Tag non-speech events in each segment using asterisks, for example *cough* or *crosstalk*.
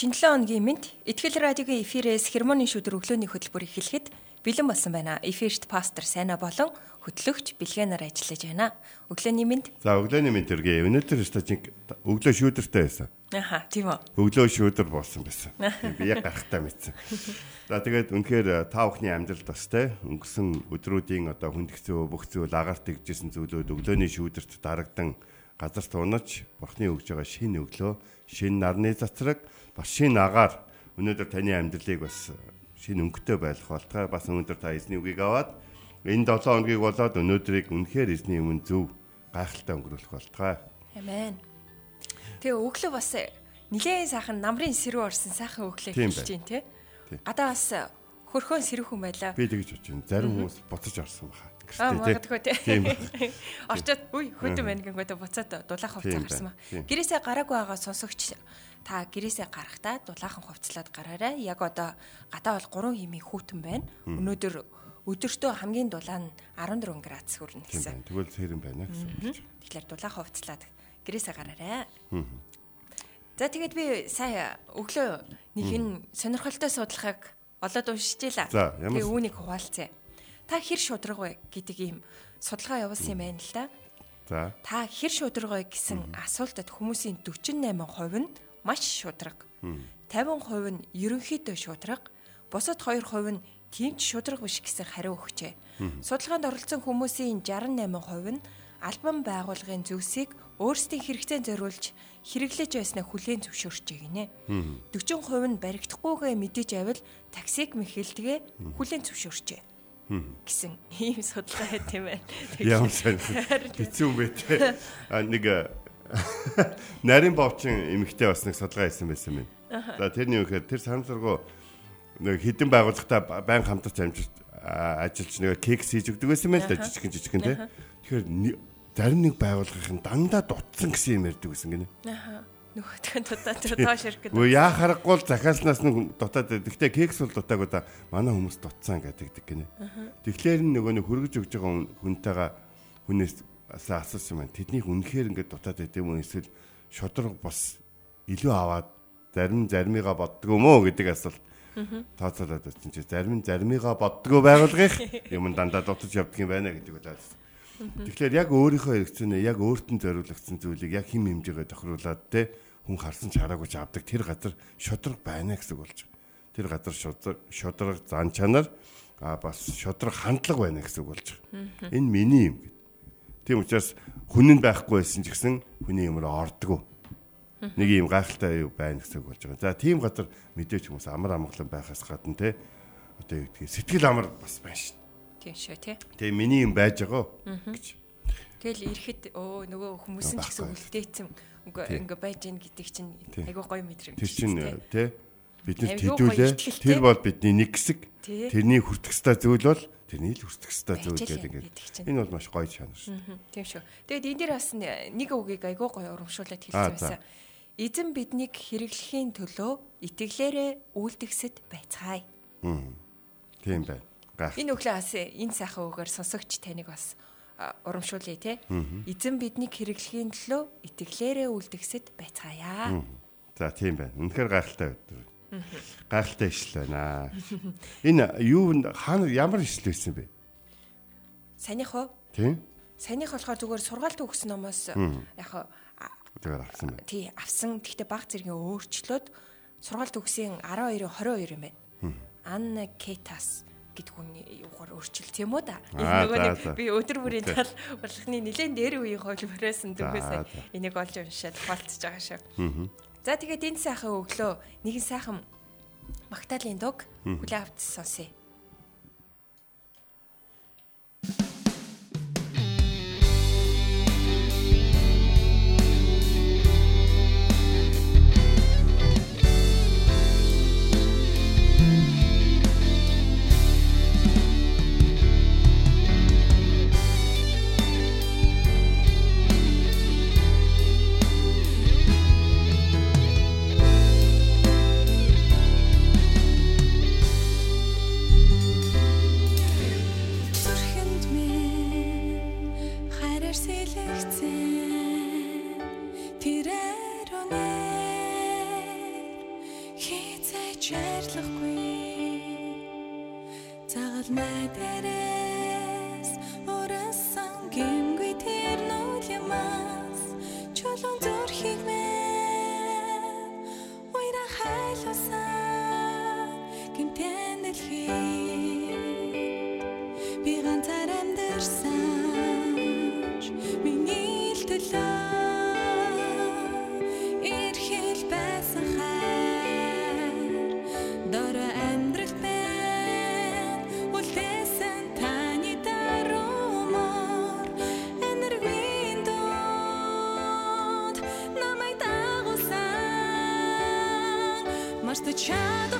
Шинэлэн өдрийн мэнд Итгэл радиогийн эфирээс хермоны шүдэр өглөөний хөтөлбөр эхлэхэд бэлэн болсон байна. Эфирт пастор Сайна болон хөтлөгч Бэлгэнаар ажиллаж байна. Өглөөний мэнд. За өглөөний мэнд төргий. Өнөөдөр стажинг өглөө шүүдэртэй байсан. Аха, тийм үү. Өглөө шүүдэр болсон байсан. *laughs* Би яг гарахтаа мэдсэн. За тэгээд үнэхээр та бүхний амьдралд бас те өнгөрсөн өдрүүдийн одоо хүндгцөө бүх зүйл агаарт игжсэн зүйлүүд өглөөний шүүдэрт дарагдан газар туунаж бурхны өгж байгаа шинэ өглөө, шинэ нарны цацраг бас шинэ агаар өнөөдөр таны амьдралыг бас шинэ өнгөтэй байлгах болтгой. Бас өнөөдөр та эзний үгийг аваад энэ 7 хоногийг болоод өнөөдрийг үнэхээр эзний өмнө зөв гайхалтай өнгөрүүлэх болтгой. Амен. Тэгээ өглөө бас нилээн сайхан намрын сэрүү орсон сайхан өглөө хэлж чинь тий. Гадаа бас хөрхөн сэрүүхэн байлаа. Би тэгж байна. Зарим хүмүүс буцаж орсон баха. Магадгүй тийм. *laughs* Орчод үе хөдөн байна гингүүтэ буцаад дулаах хувцас гарсан ба. Гэрээсээ гараагүй байгаа сонсогч та гэрээсээ гарахдаа дулаахан хувцлаад гараарай. Яг одоо гадаа бол 3 химийн хүүтэн байна. Өнөөдөр өдөртөө хамгийн дулаан нь 14 градус хүрнэ гэсэн. Тэгвэл цэрэн байна гэсэн. Тэгэхээр дулаахан хувцлаад гэрээсээ гараарай. За тэгээд би сая өглөө нэг энэ сонирхолтой судалгааг олоод уншижээ За, л. Тэгээ үүнийг хуваалцъя та хэр шудраг вэ гэдэг ийм судалгаа явуулсан юм байна л да. За. Та хэр шудраг вэ гэсэн асуултад хүмүүсийн 48% нь маш шудраг. 50% нь ерөнхийдөө шудраг, бусад 2% нь тийм ч шудраг биш гэсэн хариу өгчээ. Судалгаанд оролцсон хүмүүсийн 68% нь албан байгууллагын зөвсийг өөрсдийн хэрэгцээнд зориулж хэрэглэж байснаа хүлээн зөвшөөрчээ гинэ. 40% нь баригдахгүйгээ мэдэж авал таксиг мэхэлдгээ хүлээн зөвшөөрчээ гэсэн ийм судалгаа байт юм байна. Ямар сайн. Хэцүү юм бэ те. А нэг нарийн бовчин эмэгтэй бас нэг судалгаа хийсэн байсан байна. За тэрний үхээр тэр санамсаргуу нэг хідэн байгууллагатай байн хамтарч амжилт ажиллаж нэг кекс хийж өгдөг байсан мэл да жижигхэн жижигхэн те. Тэгэхээр зарим нэг байгууллагын дандаа дутсан гэсэн юм ярьдаг байсан гинэ. Аа нөгөөдгөө дутаад доош ирэх гэдэг. Үгүй яа харахгүй л захиалснаас нь дутаад. Гэхдээ кекс бол дутаагүй да манай хүмүүс дутсан гэдэг гинэ. Тэгэхээр нөгөө нэг хөргөж өгж байгаа хүнтэйгээ хүнээс асуусан юм. Тэднийх үнэхээр ингээд дутаад байд юм уу эсвэл шодрог бас илүү аваад зарим заримыгаа боддгоо мó гэдэг асуулт тооцоолоод байсан чи зарим заримыгаа боддгоо байгуулгах юм дандаа дутаж явдаг юм байна гэдэг удаад. Тэгэхээр яг өөрийнхөө хэрэгцээнээ яг өөртөө зориулагдсан зүйлийг яг хим хэмжээгээ тохируулад те хүн харсан ч хараагүй ч авдаг тэр газар шодрог байна гэсэн болж байгаа. Тэр газар шодрог шодрог зан чанар а бас шодрог хандлага байна гэсэн болж байгаа. Энэ миний юм гэд. Тийм учраас хүн нь байхгүй байсан ч гэсэн хүний юмроо ордгоо. Нэг юм гайхалтай юу байна гэсэн болж байгаа. За тийм газар мэдээч хүмүүс амар амгалан байхаас гадна те одоо юу гэдгийг сэтгэл амар бас байна шүү Тийм шүү тий. Тэгээ миний юм байж байгаа гэж. Тэгэл ирэхэд өө нөгөө хүмүүс нь ч гэсэн үлдээцэн ингээ байж гин гэдэг чинь айгүй гоё мэдрэмж. Тэр чинь тий бид нар тэдүүлээ. Тэр бол бидний нэг хэсэг. Тэрний хүртэх ёстой зүйл бол тэрний л хүртэх ёстой зүйл гэдэг ингээд. Энэ бол маш гоё чанар шүү. Тийм шүү. Тэгээд энэ дээр бас нэг үгийг айгүй гоё урамшуулад хэлсэн байсан. Эзэн биднийг хэрэглэхийн төлөө итгэлээрээ үйлдэгсэд байцгаая. Тийм байна. Энэ өглөө бас энэ сайхан үгээр сонсогч таныг бас урамшуулъя те. Эзэн биднийг хэрэглэхийн төлөө итгэлээрээ үлдгэсэд байцгаая. За тийм байна. Үнэхээр гайхалтай өдөр. Гайхалтай ишл байна. Энэ юу хаана ямар ишл байсан бэ? Санийх уу? Тийм. Санийх болохоор зүгээр сургаалт өгсөн номоос яг зүгээр авсан байна. Тий, авсан. Гэхдээ баг зэргийн өөрчлөөд сургаалт өгсөн 12 22 юм байна. Анна Кетас гэдэг хүний юугаар өөрчилт юм уу да. Нөгөө нэг би өдөр бүрийн тал урлагны нэлээд дээр үеийн хөлбөрөөсөн дүүгээс энийг олж уншаад хвалцж байгаа шүү. За тэгээд энэ сайхан өглөө нэгэн сайхан магтаалын дуг хүлээ авч сонсъё. чарлахгүй загалмай дээрээ Mas te chato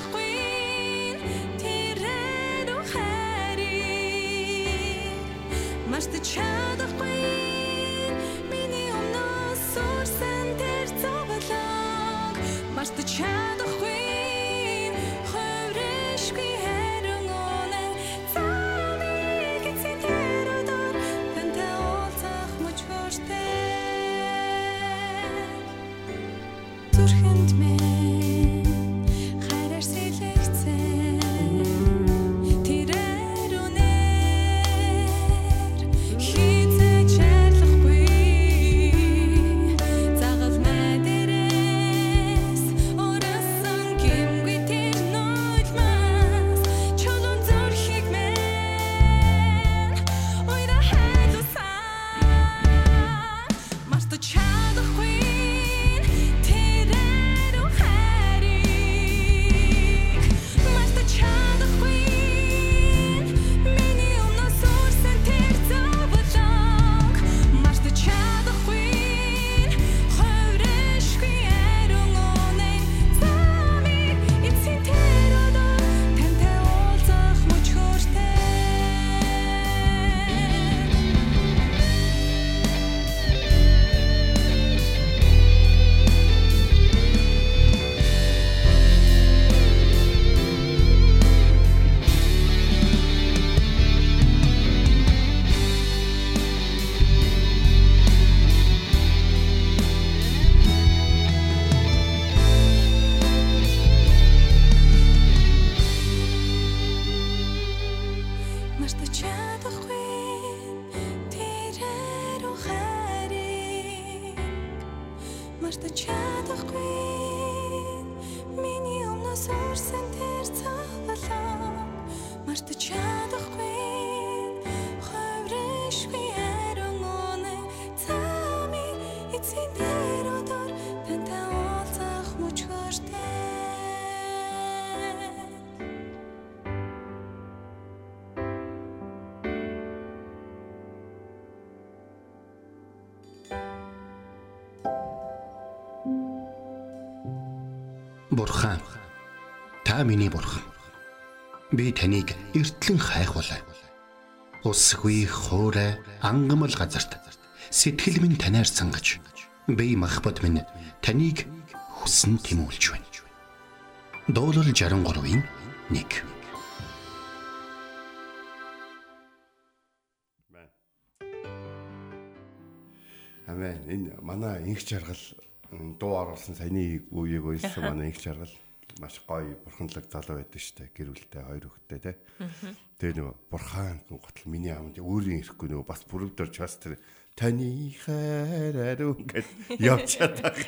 Бурхан та миний бурхан. Би таныг эртлэн хайхвалаа. Усгүй хоорой ангамл газарт сэтгэл минь танаар сангаж би махбат минь таныг хүсн тимүүлж байна. Дуулал 63-ийн 1 Амен. Энэ манай инх жаргал дуу оруулсан саяны үеийг уйлсан манай их жаргал маш гоё бурханлаг залуу байдаг штэ гэр бүлтэй хоёр хүүхэдтэй те. Тэгээ нөгөө бурхан гутал миний амд өөрийн ирэхгүй нөгөө бас бүрөвдөр час тэр таны хайраар үгээд *laughs* явж чадах.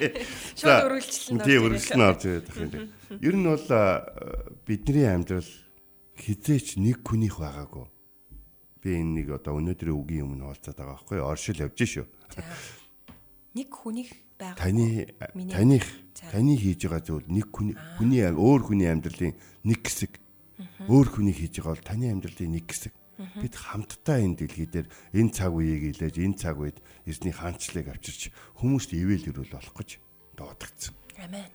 Шууд өргөлчлэн. Тий өргөлчлэн орж ирээд ах юм. Ер нь бол бидний амьдрал хизээч нэг хүнийх байгаагүй. Би энэ нэг одоо өнөөдрийн үгийн өмнө хуулцаад байгаа байхгүй оршил явж шүү. Нэг хүнийх байгаа. Таны таних таны хийж байгаа зүйл нэг хүний өөр хүний амьдралын нэг хэсэг. Өөр хүний хийж байгаа бол таны амьдралын нэг хэсэг. Бид хамтдаа энэ дэлхий дээр энэ цаг үеийг илээж энэ цаг үед эзний хаанчлыг авчирч хүмүүст ивэл ирүүл болох гэж дуудагдсан. Амен.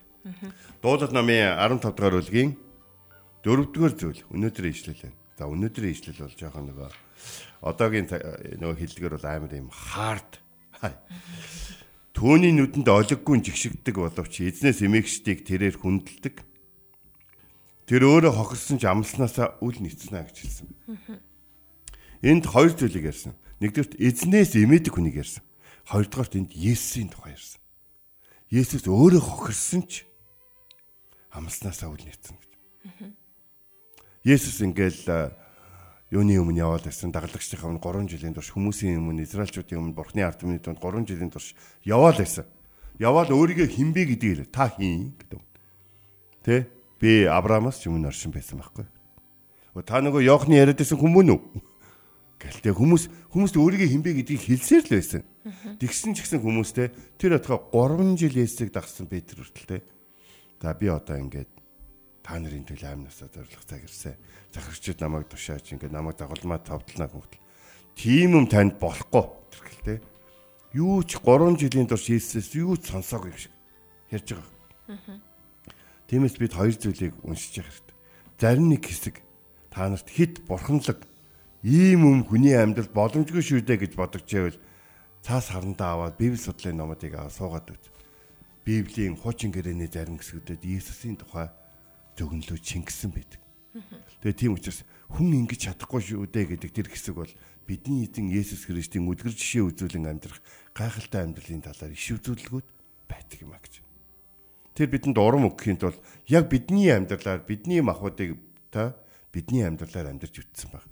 Дуулал номын 15 дугаар бүлгийн 4 дугаар зүйл өнөөдрийн ишлэл байна. За өнөөдрийн ишлэл бол жоохон нөгөө одоогийн нөгөө хэлдгэр бол амар юм хард. Төөний нүдэнд олиггүй жигшигдэг боловч эзнээс эмээгчдийг тэрээр хүндэлдэг. Тэр өөрөө хохирсон ч амлснаасаа үл нийцнэ гэж хэлсэн. Энд хоёр зүйлийг ярьсан. Нэгдүгürt эзнээс эмээдэг хүнийг ярьсан. Хоёрдугаарт энд Есүсийн тухай ярьсан. Есүс өөрөө хохирсон ч амлснаасаа үл нийцсэн гэж. Есүс ингээл юуны өмнө яваад ирсэн дагалдагчдын өмнө 3 жилийн турш хүмүүсийн өмнө Израильчүүдийн өмнө Бурхны ард түмний донд 3 жилийн турш яваад ирсэн. Яваад өөрийгөө хинбэ гэдгийг та хийн гэдэг. Тэ? Би Авраамаас өмнө оршин байсан байхгүй. Та нөгөө Йохны яриад байсан хүмүүн үү? Гэлтэй хүмүүс хүмүүст өөрийгөө хинбэ гэдгийг хэлсээр л байсан. Тэгсэн ч гэсэн хүмүүстэй тэр отгоо 3 жил Есүсийг дагсан Петр хүртэл тэ. За би одоо ингээд та нарын төлөө амнасаа зориулах цаг ирсэн. Захирчид намайг тушааж ингээд намайг дагуулмаа тавдлаа гүгтэл. Тийм юм танд болохгүй тэрхэлтэй. Юу ч 3 жилийн турш Есүсээс юу ч сонсоогүй юм шиг ярьж байгаа. Тиймээс бид хоёр зүйлийг уншиж явах хэрэгтэй. Зарим нэг хэсэг та нарт хит бурханлаг ийм юм хүний амьдрал боломжгүй шүү дээ гэж бодож байвал цаас харандаа аваад библи судлалын номуудыг аваад суугаад үз. Библийн хуучин гэрээний зарим хэсгүүдэд Иесусийн тухай зөвгөнлөө чингсэн байдаг. Тэгээ тийм учраас хүн ингэж чадахгүй шүү дээ гэдэг тэр хэсэг бол бидний эзэн Есүс Христийн үдгэр жишээ үзүүлэн амьдрах гайхалтай амьдралын талаар иш үзүүлэлгүүд байдаг юм а гэж. Тэр бидэнд урам өгөхийн тулд яг бидний амьдралаар бидний махуудыг та бидний амьдралаар амьдарч үтсэн байна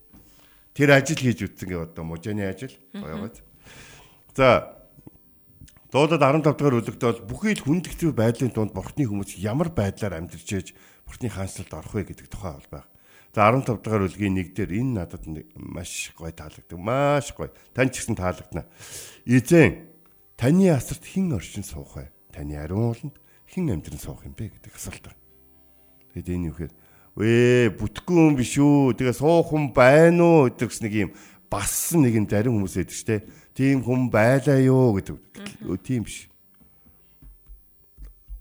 Тэр ажил хийж үтсэн гэ одоо мужааны ажил байгаад. За дуудад 15 дахь үлэгт бол бүхий л хүндэгцүү байдлын дунд бурхны хүмүүс ямар байдлаар амьдарч ээж бурхны хаанчлалд орох вэ гэдэг тухай бол байна. За 15 дахь үлгийн нэг дээр энэ надад маш гой таалагддаг. Маш гой. Тань ч гэсэн таалагдана. Эзэн таны асарт хэн оршин суух вэ? Таны ариун ууланд хэн амьдран суух юм бэ гэдэг асуулт. Тэгэд энэ юу гэхээр Вэ бүтггүй юм биш үү? Тэгээ суух хүн байна уу гэдэг нэг юм бас нэг юм зарим хүмүүс шүү дээ. Тийм хүн байлаа юу гэдэг. Тийм биш.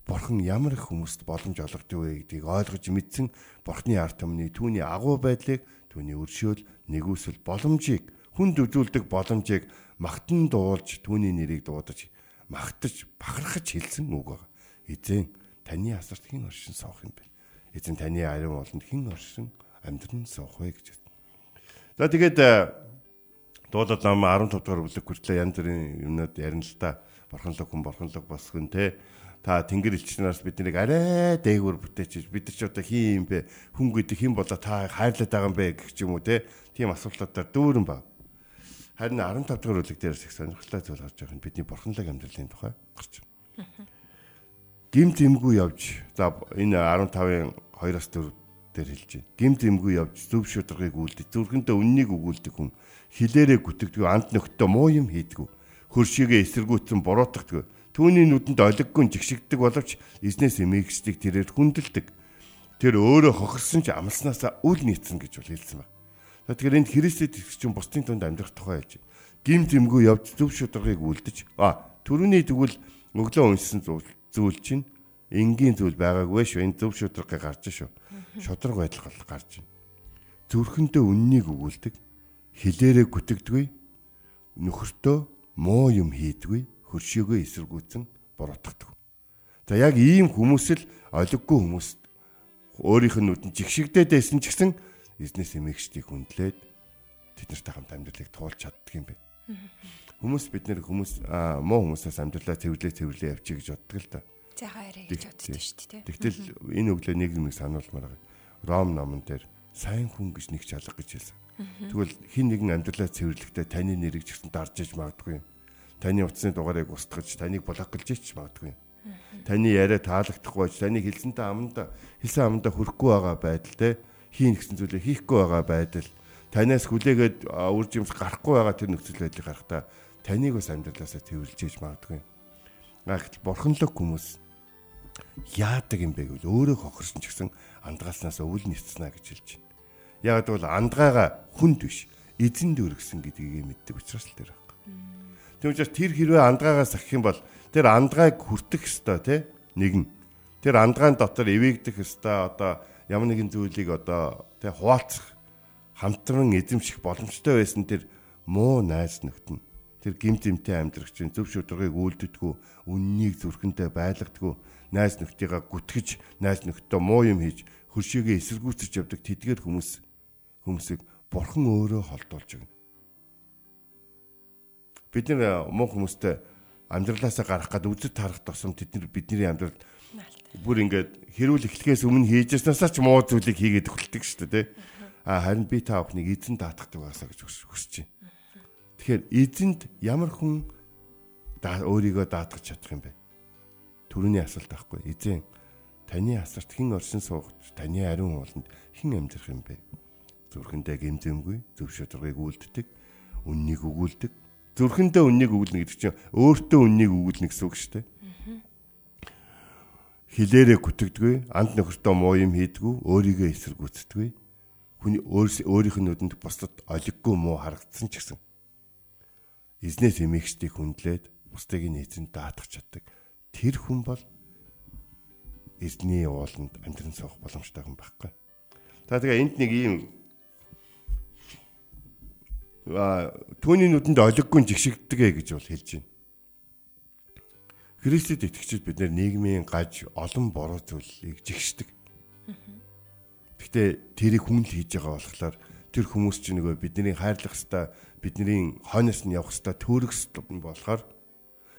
Бурхан ямар их хүмүүст боломж олгодог вэ гэдгийг ойлгож мэдсэн Бурхны арт түмний түүний агуу байдлыг түүний өршөөл нэгүсэл боломжийг хүнд үзүүлдэг боломжийг магтан дуулж түүний нэрийг дуудаж магтаж бахархаж хэлсэн үг байна. Эзэн таны асарт хэн оршин суух юм бэ? эзэн таны ариун ууланд хэн оршин амьдран суух вэ гэж. За тэгээд э, дуулаад нам 15 дугаар бүлэг хүртлээ янз бүрийн юмнууд ярина л да. Бурханлаг хүн бурханлаг босгон те. Та тэнгэр элчнээс биднийг арай дээгүүр бүтээч. Бид нар ч одоо хин юм бэ? Хүн гэдэг хэн болоо та хайрлаад байгаа юм бэ гэх юм уу те. Тийм асуултуудаар дүүрэн баг. Харин 15 дугаар бүлэг дээрээс их сонирхолтой зүйл гарч байгаа нь бидний бурханлаг амьдралын тухай гарч байна. Гимт эмгүй явж за энэ 15-ын 2-аас 4 дээр хэлж байна. Гимт эмгүй явж зөв шударгыг үлдээ. Зүрхэндээ үннийг өгүүлдэг хүн хилээрээ гүтгдэг амт нөхтөө муу юм хийдгүү. Хөршигээ эсэргүүцэн буруутгадаг. Түүний нүдэнд олиггүй жигшигдэг боловч эзнээс эмээгчдийг тэрээр хүндэлдэг. Тэр өөрөө хохирсон ч амлснаасаа үл нийцсэн гэж бол хэлсэн байна. Тэгэхээр энд Христэд итгэж бусдын тунд амьдрах тухай хэлж байна. Гимт эмгүй явж зөв шударгыг үлдэж а төрөний тэгвэл өглөө уншсан зүйл чинь энгийн зүйл байгаагүй шүү. Энэ зөв шудраг гарч шүү. Шудраг байдал гарч байна. Зүрхэндээ үннийг өгүүлдэг, хилээрээ гүтгдэггүй, нөхөртөө муу юм хийдгүй, хөршөөгөө эсэргүүцэн буруутгадаг. За яг ийм хүмүүс л олиггүй хүмүүс өөрийнх нь нүдэн жигшигдээд байсан ч гэсэн эзнес эмээгчдийг хүндлээд тэднэртэй хамт амьдралыг туулж чаддаг юм бэ. Хүмүүс бид нэр хүмүүс муу хүмүүсээс амьдралаа цэвэрлээ цэвэрлээ явчих гэж боддог л да. Цайгаа яриа гэж боддог шүү дээ. Тэгтэл энэ өглөө нэг юм сануулмаар байгаа. Ром номон дээр сайн хүн гэж нэг чалга гэж хэлсэн. Тэгвэл хин нэгэн амьдралаа цэвэрлэхдээ таны нэрийг ч гэсэн дарж иж магадгүй. Таны утасны дугаарыг устгаж, таныг блоколж ич магадгүй. Таны яриа таалагдахгүй байж, таны хэлсэнтэй аманда хэлсэн аманда хүрэхгүй байгаа байдал те хийн гэсэн зүйлээ хийхгүй байгаа байдал танаас хүлээгээд үржимс гарахгүй байгаа тэр нөхцөл байдлыг харахтаа таныг бас амьдралаасаа тэрвэрлж иж магадгүй. Гагт бурханлаг хүмүүс яадаг юм бэ гэвэл өөрөө хохирсон ч гэсэн андгааснаас өвөл нийцснаа гэж хэлж байна. Яг бол андгаагаа хүнд биш эзэнд өргөсөн гэдгийг мэддэг учраас л тэр баг. Тэгм учраас тэр хэрвээ андгаагаа сахих юм бол тэр андгааг хүртэх ёстой тий нэгэн. Тэр андгаан дотор эвээгдэх ёстой одоо ямар нэгэн зүйлийг одоо тий хуваалцах хамтран эзэмших боломжтой байсан тэр муу найз нөхд нь тэр гим зэмтэй амьдрагчийн зөв шударгыг үйлддэггүй үннийг зүрхэндээ байлгадаггүй найз нөхдийгаа гүтгэж найз нөхдөө муу юм хийж хөршигээ эсэргүүцэж явдаг тэдгээр хүмүүс хүмүүсийг бурхан өөрөө холдуулж байна. Бид нэр муу хүмүүстэй амьдралаасаа гарах гад үзэд харах тосом тэдний бидний амьдрал бүр ингээд хэрүүл эхлэхээс өмнө хийжснаасаа ч муу зүйлийг хийгээд эхэлдэг шүү дээ. А харин би та бүхнийг эзэн даатгадаг байгаасаа гэж хүсэж байна. Тэгэхээр эзэнд ямар хүн өөрийгөө даатгах чадах юм бэ? Төрөний асуулт байхгүй. Эзэн таны асарт хэн оршин суугч таны ариун ууланд хэн амьдрах юм бэ? Зүрхэндээ гэмзэмгүй зөв шударгыг үлддэг, үннийг өгүүлдэг. Зүрхэндээ үннийг өгүүлнэ гэдэг чинь өөртөө үннийг өгүүлнэ гэсэн үг шүү дээ. Хилээрээ гүтгдэггүй, анд нөхөртөө муу юм хийдэггүй, өөрийгөө эсэргүүцдэггүй. Хүний өөрийнх нь нүдэнд бусдад олиггүй муу харагдсан ч гэсэн эзнээс эмээгчдийг хүндлээд бусдыг нь эзэн даатгах чаддаг. Тэр хүн бол эзний ууланд амьдран суух боломжтой хүн байхгүй. За тэгээ энд нэг ийм а түүний нүдэнд олиггүй жигшигддэг гэж бол хэлж байна. Христэд итгэгчид бид нийгмийн гаж олон буруу зүйлийг жигшдэг. Гэхдээ тэрийг хүн л хийж байгаа болохоор тэр хүмүүс чинь нөгөө бидний хайрлах хэвээр бидний хойноос нь явах хэвээр хэвээр болохоор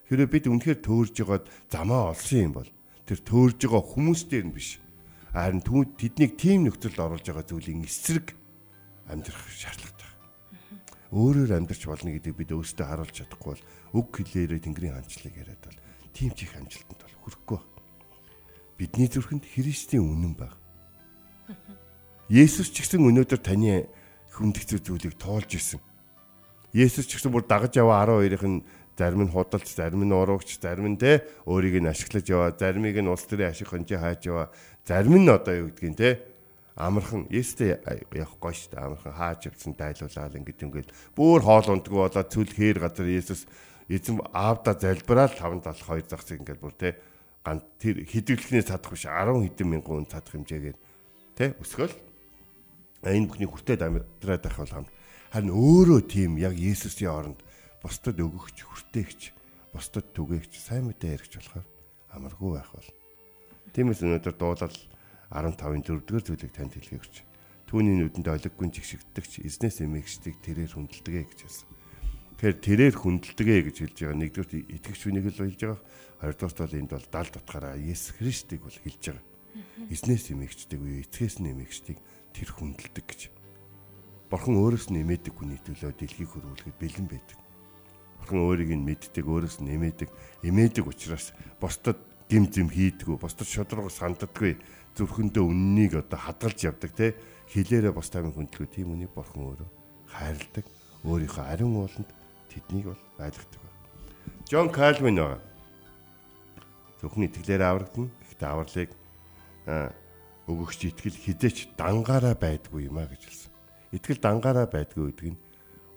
хэрэв бид үнэхээр төөрж байгаад замаа олсон юм бол тэр төөрж байгаа хүмүүс дээр нь биш. Харин тэднийг тийм нөхцөлд оруулж байгаа зүйлийн эсрэг амьдрах шаардлагатай. Өөрөөр амьдрч болно гэдгийг бид өөрсдөө харуулж чадахгүй бол үг хэлээрээ Тэнгэрийн хандлыг яриад бол тийм ч их амжилтанд бол хүрэхгүй. Бидний зүрхэнд Христийн үнэн баг. Есүс ч гэсэн өнөөдөр таны хүндэгцүү зүйлийг тоолж исэн. Есүс ч гэсэн бүр дагаж яваа 12-ын зарим нь худалч, зарим нь уруугч, зарим нь те өөрийг нь ашиглаж яваа, заримыг нь улс төрийн ашиг хонжи хааж яваа, зарим нь одоо юу гэдгийг те амархан Есүстэй явах гоё шүү дээ. Амархан хааж явсан дайлуулаад ингэдэг юм гээл бүр хоол ундгүй болоод цүл хээр газар Есүс эзэн аавда залбираад 5 72 загсыг ингээд бүр те ган тэр хэдвэлхнээс чадах биш 10 хэдэн мянган хүн чадах хэмжээгээр те өсгөл. Энэ бүхний хүртээд амьдраад байх бол хам харин өөрөө тийм яг Есүсийн оронд бусдад өгөгч хүртээгч бусдад түгээгч сайн мэдээ яригч болохоор амаргүй байх бол. Тиймээс өнөөдөр дуулал 15-ын 4-р зүйлийг танд хэлхий гэж түүний нүдэнд олиггүй жигшигддэгч эзнээс эмээгчдийг тэрээр хүндэлдэг гэж хэлсэн Тэгэхээр тэрээр хүндэлдэгэ гэж хэлж байгаа. Нэгдүгээр итгэгч хүнийг л хэлж байгаа. Хоёрдугаар бол энд бол дал утгаараа Есүс Христийг бол хэлж байгаа. Эзнээс нэмэгчдэг үе, эцгээс нэмэгчдэг тэр хүндэлдэг гэж. Бурхан өөрөөс нэмээдэг хүний төлөө дэлхийг хөрвүүлэхэд бэлэн байдаг. Бурхан өөрийг нь мэддэг, өөрөөс нэмээдэг, эмээдэг учраас бусдад гим зэм хийдгүү, бусдад шодрог санддаггүй, зүрхэндөө үннийг одоо хадгалж явдаг те хилээрээ бус таймын хүндлэхүү тийм үнийг бурхан өөрөө хайрладаг өөрийнхөө ариун ууланд тэднийг бол байлгадаг байна. Джон Кальвин байгаа. Зөвхөн итгэлээр аврагдана. Гэхдээ авралыг өгөгч итгэл хизээч дангаараа байдгүй юм а гэж хэлсэн. Итгэл дангаараа байдгүй гэдэг нь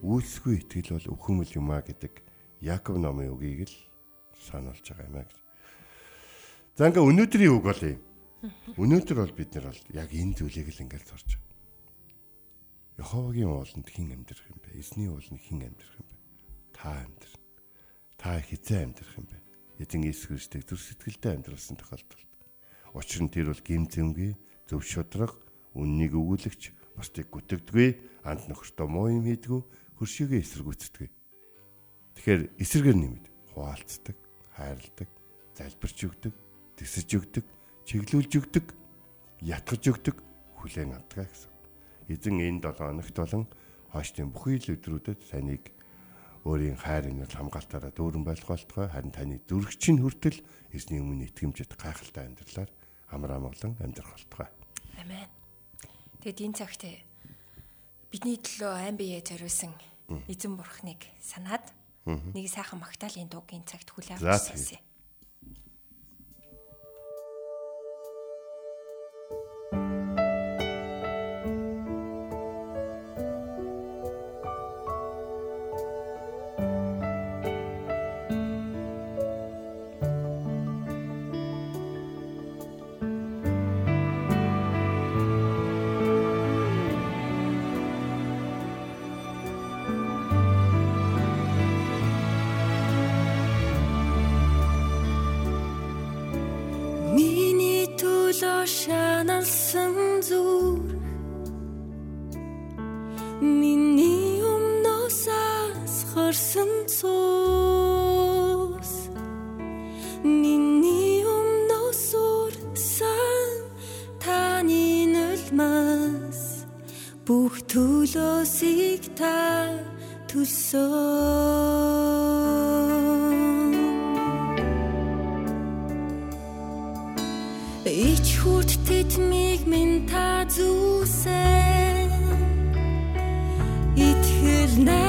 үйлсгүй итгэл бол өхөмөл юм а гэдэг Яков номын үгийг л сануулж байгаа юм а гэж. За ингээ өнөөдрийн үг бол юм. Өнөөдөр бол бид нар бол яг энэ зүйлийг л ингээл зорж байгаа. Яховагийн ууланд хэн амьдрах юм бэ? Эзний ууланд хэн амьдрах юм бэ? та амьдрна. Та хизээ амьдрах юм бэ? Эзэн Иесус Христийг зүр сэтгэлдээ амьдруулсан тохиолдолд. Учир нь тэр бол гимзэмгүй, зөв шудраг, үннийг өгүүлэгч, бусдыг гүтгдэггүй, анд нөхөртөө муу юм хийдгүү, хөршигээ эсэргүүцдэг. Тэгэхээр эсэргээр нэмэд хуваалцдаг, хайрладаг, залбирч өгдөг, тэсэж өгдөг, чиглүүлж өгдөг, ятгаж өгдөг, хүлээн авдаг гэсэн. Эзэн энэ 7 хоногт болон хойштын бүхий л өдрүүдэд таныг өөрийн хайр инэл хамгаалтаараа дүүрэн байх болтгой харин таны зүрхчин хүртэл эзний өмнө итгэмжит гайхалтай амьдралаар амар амгалан амьдрах болтгой. Амен. Тэгэд энэ цагт бидний төлөө айн бие зориулсан эзэн бурхныг санаад нэг сайхан магтаалын дууг энэ цагт хүлээн нүдийг та төлсөө Ич хурд тэтмиг минь та зүсэ Итгэл нэ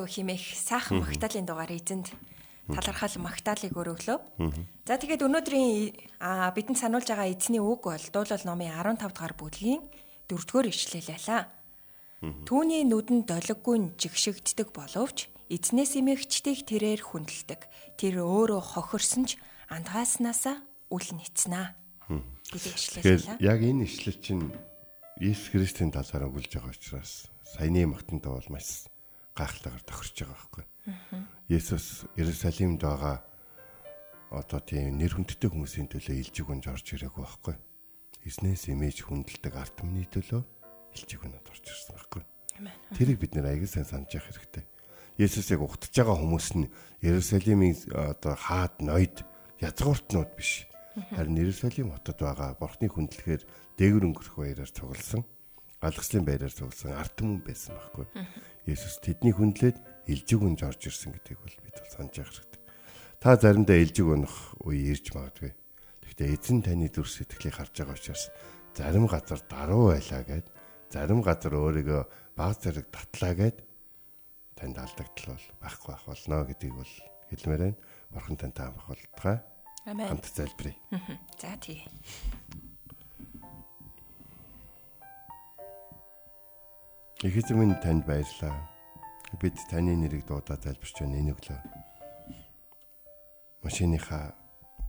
өглөө химээх сайхан магтаалын дугаар эзэнд талархал магтаалыг өргөлөө. За тэгээд өнөөдрийн бидэнд сануулж байгаа эзний үг бол дуулал номын 15 дугаар бүлгийн 4-р ишлэлээлээ. Түүний нүдэн долиггүй жигшигддэг боловч эзнээс эмэгчдийг тэрээр хүндэлдэг. Тэр өөрөө хохирсон ч андгааснасаа үл нэцнэ. гэдэг ишлэлээ. Яг энэ ишлэл чинь Иесус Христийн талаар өгүүлж байгаа учраас саяны магтанд бол маш гайхалтайгаар тохирч байгаа байхгүй. Есүс Иерусалимд байгаа одоо тийм нэр хүндтэй хүмүүсийн төлөө илжиг унж орж ирээгүй байхгүй. Эзнээс имэж хүндэлдэг арт түмний төлөө илжиг унаад орж ирсэн байхгүй. Тэрийг бид нэр аягүй сайн санаж явах хэрэгтэй. Есүс яг ухтаж байгаа хүмүүс нь Иерусалимын одоо хаад ноёд язгууртнууд биш. Харин Иерусалим хотод байгаа Бурхны хүндлэхээр дээгүр өнгөрөх баяраар цугласан, галгаслын баяраар цугласан арт түмэн байсан байхгүй. Есүс тэдний хүндлээд илжиг унж орж ирсэн гэдгийг бол бид бол санаж явах хэрэгтэй. Та заримдаа илжиг унах үе ирж магадгүй. Гэхдээ эзэн таны дүр сэтгэлийг харж байгаа учраас зарим газар даруу байлаа гэд зарим газар өөрийгөө баг зэрэг татлаа гэд танд алдагдал бол байхгүй байх болно гэдгийг бол хэлмээр байна. Бурхан тантай хамрах болтугай. Амен. Хамт залбирая. За тий. Их эзэн минь танд баярлалаа. Бид таны нэрийг дуудаа залбирч байна энэ өглөө. Машиныхаа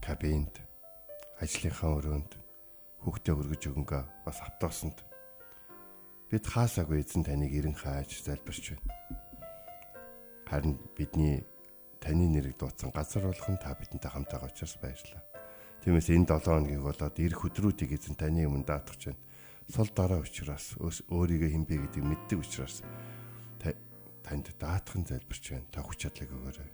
кабинд, ажлынхаа өрөөнд хүүхдээ өргөж өгөнгөө бас автобусанд бид хаасаагүй эзэн таныг эрен хааж залбирч байна. Харин бидний таны нэрийг дуудсан газар болгон та бидэнтэй хамт байгаа учраас баярлалаа. Тиймээс энэ 7 хоногийг болоод ирэх өдрүүдийг эзэн таны өмнө даатгах байна. Сул дараа учраас өөрийгөө хинбэ гэдгийг мэддэг учраас та- танд даатхан залбирч байна. Та хүч чадлыг өгөөрэй.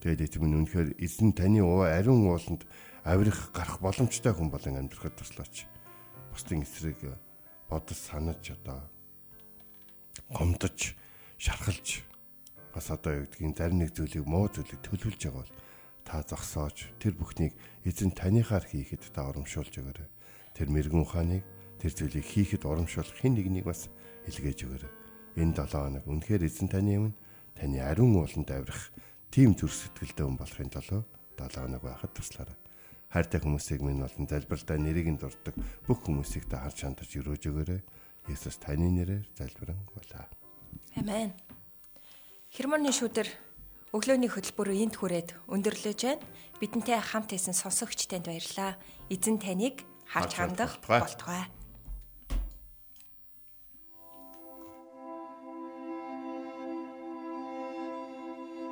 Тэгээд эзэн минь үнэхээр эзэн таны ариун ууланд авирах гарах боломжтой хүн болон амьдрахад туслаач. Бусдын эсрэг бодож санаж одоо гомдож шархалж бас одоо юу гэдгийг зарим нэг зүйлийг муу зүйлийг төлөвлөж байгаа бол та зогсоож тэр бүхнийг эзэн таныхаар хийхэд та урамшуулж өгөөрэй. Тэр мэрэгэн ухааныг тэр зүйлийг хийхэд урамшуулах хэн нэгнийг бас илгээж өгөөрэй. Энэ 7 хоног үнэхээр эзэн таны өмнө таны ариун ууланд авирах тийм зүр сэтгэлтэй хүн болохын тулд 7 хоног байхад туслаарай. Хайртай хүмүүсийг минь болон залбиралтай нэрийг нь дурддаг бүх хүмүүсийг та харж хандаж өрөөж өгөөрэй. Есүс таны нэрээр залбирэн гуйлаа. Амен. Хермоны шүдэр өглөөний хөтөлбөрөөр энд хүрээд өндөрлөж байна. Бидэнтэй хамт исэн сонсогч танд баярлалаа. Эзэн таныг Харж хандах болтугай.